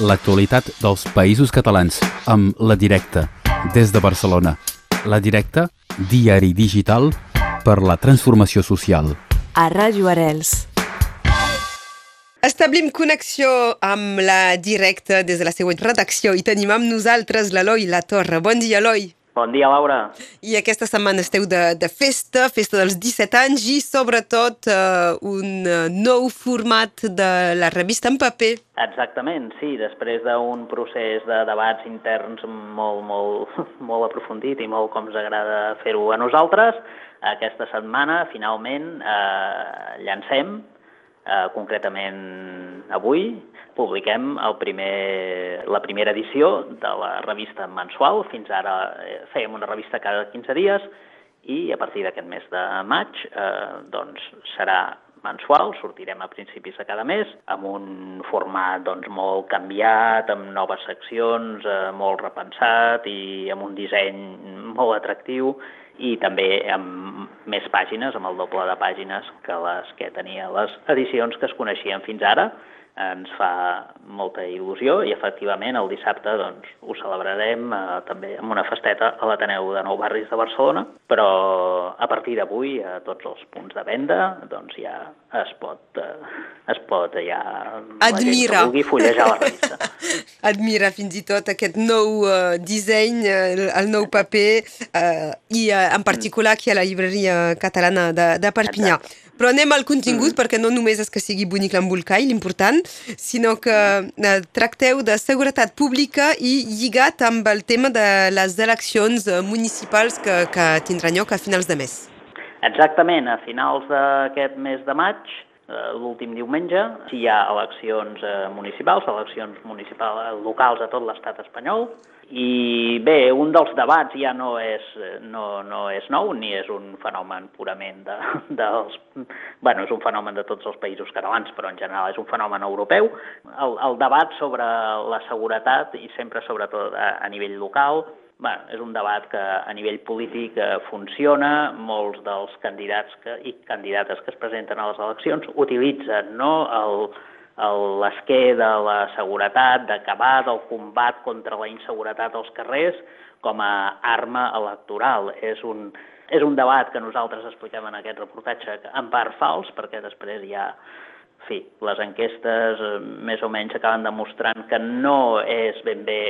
l'actualitat dels països catalans amb La Directa, des de Barcelona. La Directa, diari digital per la transformació social. A Ràdio Arels. Establim connexió amb la directa des de la seva redacció i tenim amb nosaltres l'Eloi La Torre. Bon dia, Eloi. Bon dia, Laura. I aquesta setmana esteu de, de festa, festa dels 17 anys i sobretot uh, un uh, nou format de la revista en paper. Exactament, sí. Després d'un procés de debats interns molt, molt, molt aprofundit i molt com ens agrada fer-ho a nosaltres, aquesta setmana finalment eh, llancem, eh, concretament avui, publiquem el primer, la primera edició de la revista mensual. Fins ara eh, fèiem una revista cada 15 dies i a partir d'aquest mes de maig eh, doncs serà mensual, sortirem a principis de cada mes, amb un format doncs, molt canviat, amb noves seccions, eh, molt repensat i amb un disseny molt atractiu i també amb més pàgines, amb el doble de pàgines que les que tenia. Les edicions que es coneixien fins ara ens fa molta il·lusió i efectivament el dissabte doncs, ho celebrarem eh, també amb una festeta a l'Ateneu de Nou Barris de Barcelona, però a partir d'avui a tots els punts de venda doncs ja es pot, eh, es pot ja Admira. vulgui fullejar la revista. Admira fins i tot aquest nou uh, disseny, el, el nou paper uh, i uh, en particular aquí a la llibreria catalana de, de Perpinyà. Exacte. Però anem al contingut, mm. perquè no només és que sigui bonic l'embolcall, l'important, sinó que eh, tracteu de seguretat pública i lligat amb el tema de les eleccions municipals que, que tindran lloc a finals de mes. Exactament, a finals d'aquest mes de maig, eh, l'últim diumenge, hi ha eleccions eh, municipals, eleccions municipals locals a tot l'estat espanyol, i bé, un dels debats ja no és, no, no és nou, ni és un fenomen purament de, dels... bueno, és un fenomen de tots els països catalans, però en general és un fenomen europeu. El, el debat sobre la seguretat, i sempre sobretot a, a nivell local, bueno, és un debat que a nivell polític eh, funciona, molts dels candidats que, i candidates que es presenten a les eleccions utilitzen no, l'esquer de la seguretat, d'acabar del combat contra la inseguretat als carrers com a arma electoral. És un, és un debat que nosaltres expliquem en aquest reportatge en part fals, perquè després hi ha en fi, les enquestes eh, més o menys acaben demostrant que no és ben bé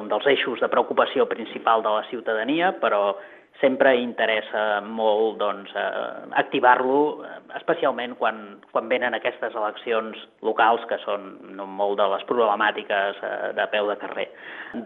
un dels eixos de preocupació principal de la ciutadania, però sempre interessa molt doncs, eh, activar-lo, eh, especialment quan, quan venen aquestes eleccions locals, que són molt de les problemàtiques de peu de carrer.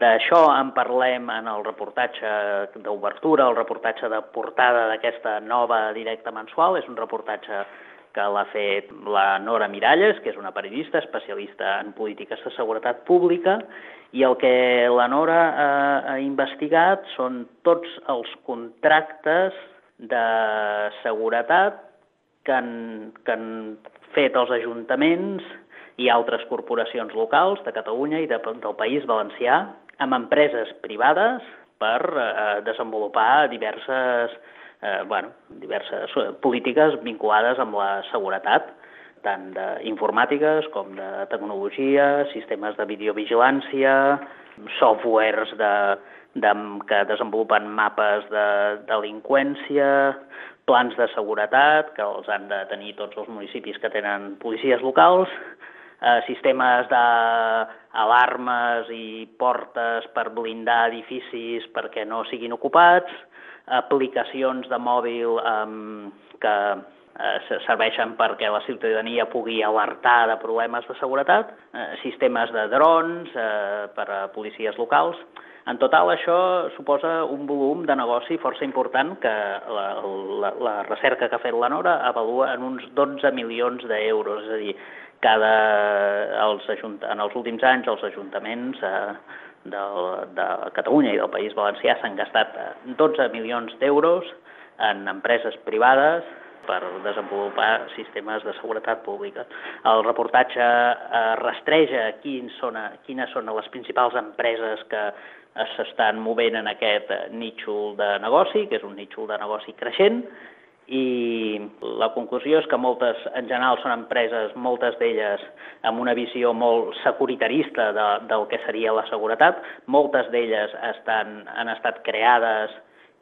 D'això en parlem en el reportatge d'obertura, el reportatge de portada d'aquesta nova directa mensual. És un reportatge que l'ha fet la Nora Miralles, que és una periodista especialista en polítiques de seguretat pública, i el que la Nora ha, ha investigat són tots els contractes de seguretat que han, que han fet els ajuntaments i altres corporacions locals de Catalunya i de, del País Valencià amb empreses privades per eh, desenvolupar diverses, eh, bueno, diverses polítiques vinculades amb la seguretat tant d'informàtiques com de tecnologia, sistemes de videovigilància, softwares de, de, que desenvolupen mapes de delinqüència, plans de seguretat, que els han de tenir tots els municipis que tenen policies locals, eh, sistemes d'alarmes i portes per blindar edificis perquè no siguin ocupats, aplicacions de mòbil eh, que serveixen perquè la ciutadania pugui alertar de problemes de seguretat, eh, sistemes de drons eh, per a policies locals. En total, això suposa un volum de negoci força important que la, la, la recerca que ha fet la Nora avalua en uns 12 milions d'euros, és a dir, cada, els ajunt, en els últims anys els ajuntaments eh, de, de Catalunya i del País Valencià s'han gastat 12 milions d'euros en empreses privades per desenvolupar sistemes de seguretat pública. El reportatge eh, rastreja quins són, quines són les principals empreses que s'estan movent en aquest nítxol de negoci, que és un nítxol de negoci creixent, i la conclusió és que moltes, en general, són empreses, moltes d'elles amb una visió molt securitarista de, del que seria la seguretat. Moltes d'elles estan, han estat creades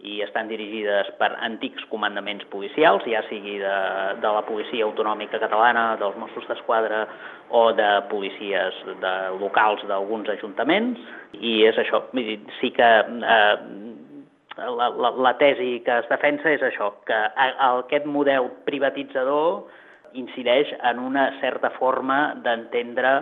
i estan dirigides per antics comandaments policials, ja sigui de, de la policia autonòmica catalana, dels Mossos d'Esquadra o de policies de locals d'alguns ajuntaments, i és això, sí que eh, la, la, la tesi que es defensa és això, que aquest model privatitzador incideix en una certa forma d'entendre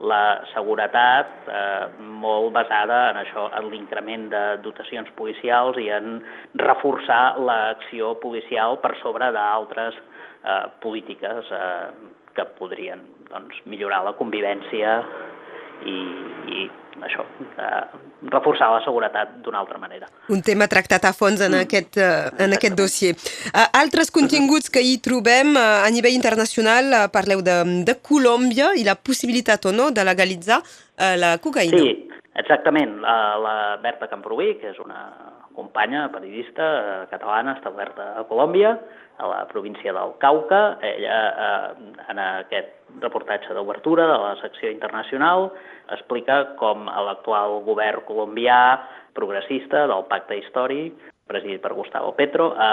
la seguretat eh, molt basada en això, en l'increment de dotacions policials i en reforçar l'acció policial per sobre d'altres eh, polítiques eh, que podrien doncs, millorar la convivència i, i això, eh, reforçar la seguretat d'una altra manera. Un tema tractat a fons en, mm. aquest, uh, en aquest dossier. Uh, altres continguts que hi trobem uh, a nivell internacional, uh, parleu de, de Colòmbia i la possibilitat o no de legalitzar uh, la cocaïna. Sí, exactament. Uh, la Berta Camproví, que és una companya periodista uh, catalana establerta a Colòmbia, a la província del Cauca. Ella, eh, en aquest reportatge d'obertura de la secció internacional, explica com l'actual govern colombià progressista del pacte històric, presidit per Gustavo Petro, ha,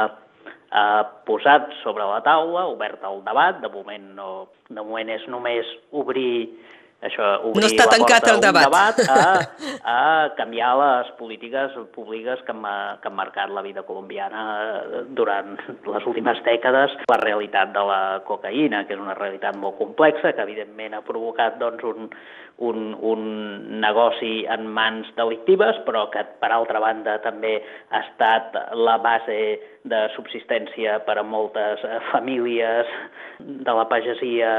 ha posat sobre la taula, obert el debat, de moment, no, de moment és només obrir això, obrir no està la tancat porta el debat. debat a, a canviar les polítiques públiques que han, que han marcat la vida colombiana durant les últimes dècades. La realitat de la cocaïna, que és una realitat molt complexa, que evidentment ha provocat doncs, un, un, un negoci en mans delictives, però que per altra banda també ha estat la base de subsistència per a moltes famílies de la pagesia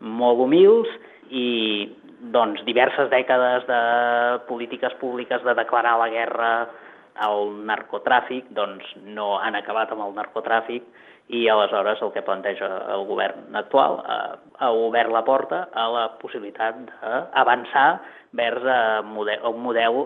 molt humils i doncs, diverses dècades de polítiques públiques de declarar la guerra al narcotràfic doncs, no han acabat amb el narcotràfic i aleshores el que planteja el govern actual eh, ha obert la porta a la possibilitat d'avançar vers a un model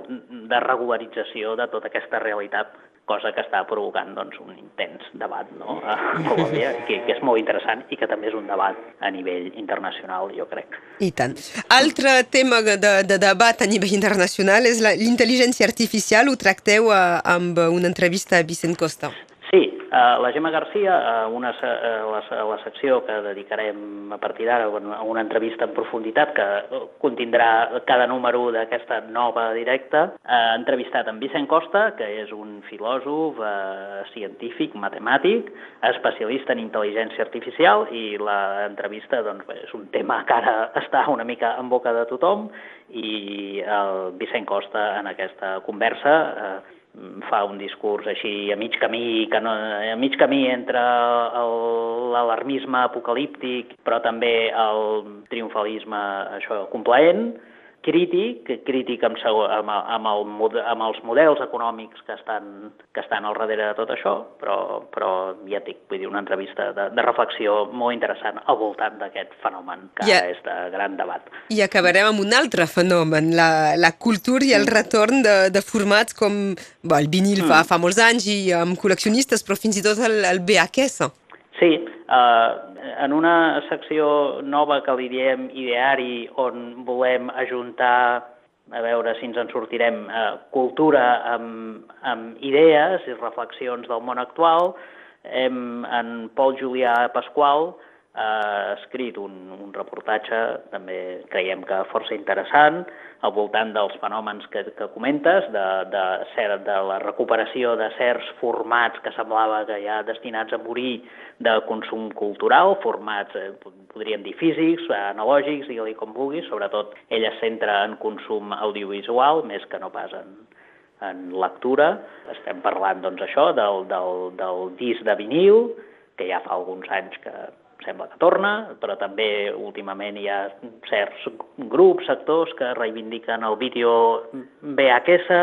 de regularització de tota aquesta realitat cosa que està provocant doncs, un intens debat no? a Colòmbia, que, que és molt interessant i que també és un debat a nivell internacional, jo crec. I tant. Altre tema de, de debat a nivell internacional és l'intel·ligència artificial. Ho tracteu a, eh, amb una entrevista a Vicent Costa. Uh, la Gemma Garcia, uh, una, uh, la, la secció que dedicarem a partir d'ara a una entrevista en profunditat que contindrà cada número d'aquesta nova directa, ha entrevistat en Vicent Costa, que és un filòsof, uh, científic, matemàtic, especialista en intel·ligència artificial i l'entrevista doncs, és un tema que ara està una mica en boca de tothom i el Vicent Costa en aquesta conversa uh, fa un discurs així a mig camí, que no, a mig camí entre l'alarmisme apocalíptic, però també el triomfalisme això, complaent, crític, crític amb, amb, amb, el, amb els models econòmics que estan, que estan al darrere de tot això, però, però ja et dic, vull dir, una entrevista de, de reflexió molt interessant al voltant d'aquest fenomen que yeah. és de gran debat. I acabarem amb un altre fenomen, la, la cultura i el mm. retorn de, de formats com bo, el vinil mm. fa, fa molts anys i amb col·leccionistes, però fins i tot el, el VHS. Sí, eh, en una secció nova que li diem ideari, on volem ajuntar, a veure si ens en sortirem, eh, cultura amb, amb idees i reflexions del món actual, hem, en Pol Julià Pasqual ha escrit un, un reportatge, també creiem que força interessant, al voltant dels fenòmens que, que comentes, de, de, cert, de la recuperació de certs formats que semblava que ja destinats a morir de consum cultural, formats, eh, podríem dir físics, analògics, digue-li com vulguis, sobretot ell es centra en consum audiovisual més que no pas en, en lectura. Estem parlant, doncs, això, del, del, del disc de vinil, que ja fa alguns anys que sembla que torna, però també últimament hi ha certs grups, sectors que reivindiquen el vídeo VHS,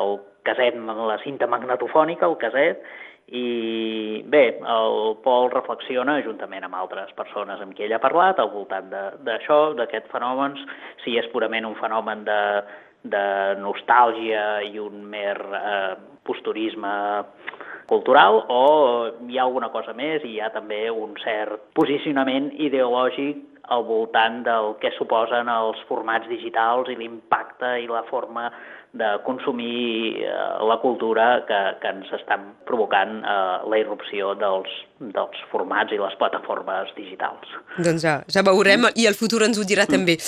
el caset, la cinta magnetofònica, el caset, i bé, el Pol reflexiona juntament amb altres persones amb qui ell ha parlat al voltant d'això, d'aquest fenomen, si és purament un fenomen de, de nostàlgia i un mer eh, posturisme cultural o hi ha alguna cosa més i hi ha també un cert posicionament ideològic al voltant del que suposen els formats digitals i l'impacte i la forma de consumir eh, la cultura que, que ens estan provocant eh, la irrupció dels, dels formats i les plataformes digitals. Doncs ja, ja veurem i el futur ens ho dirà mm. també.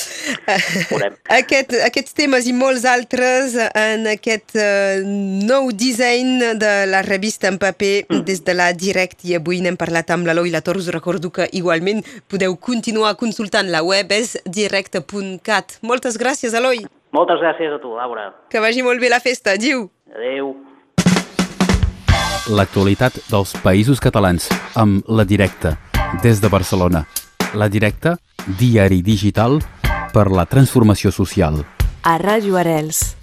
Veurem. Aquest, aquests temes i molts altres en aquest uh, nou disseny de la revista en paper mm. des de la Direct i avui n'hem parlat amb l'Eloi Lator. Us recordo que igualment podeu continuar consultant la web és direct.cat. Moltes gràcies, Eloi. Moltes gràcies a tu, Laura. Que vagi molt bé la festa. Adiu. Adéu. L'actualitat dels països catalans amb La Directa, des de Barcelona. La Directa, diari digital per la transformació social. A Ràdio Arels.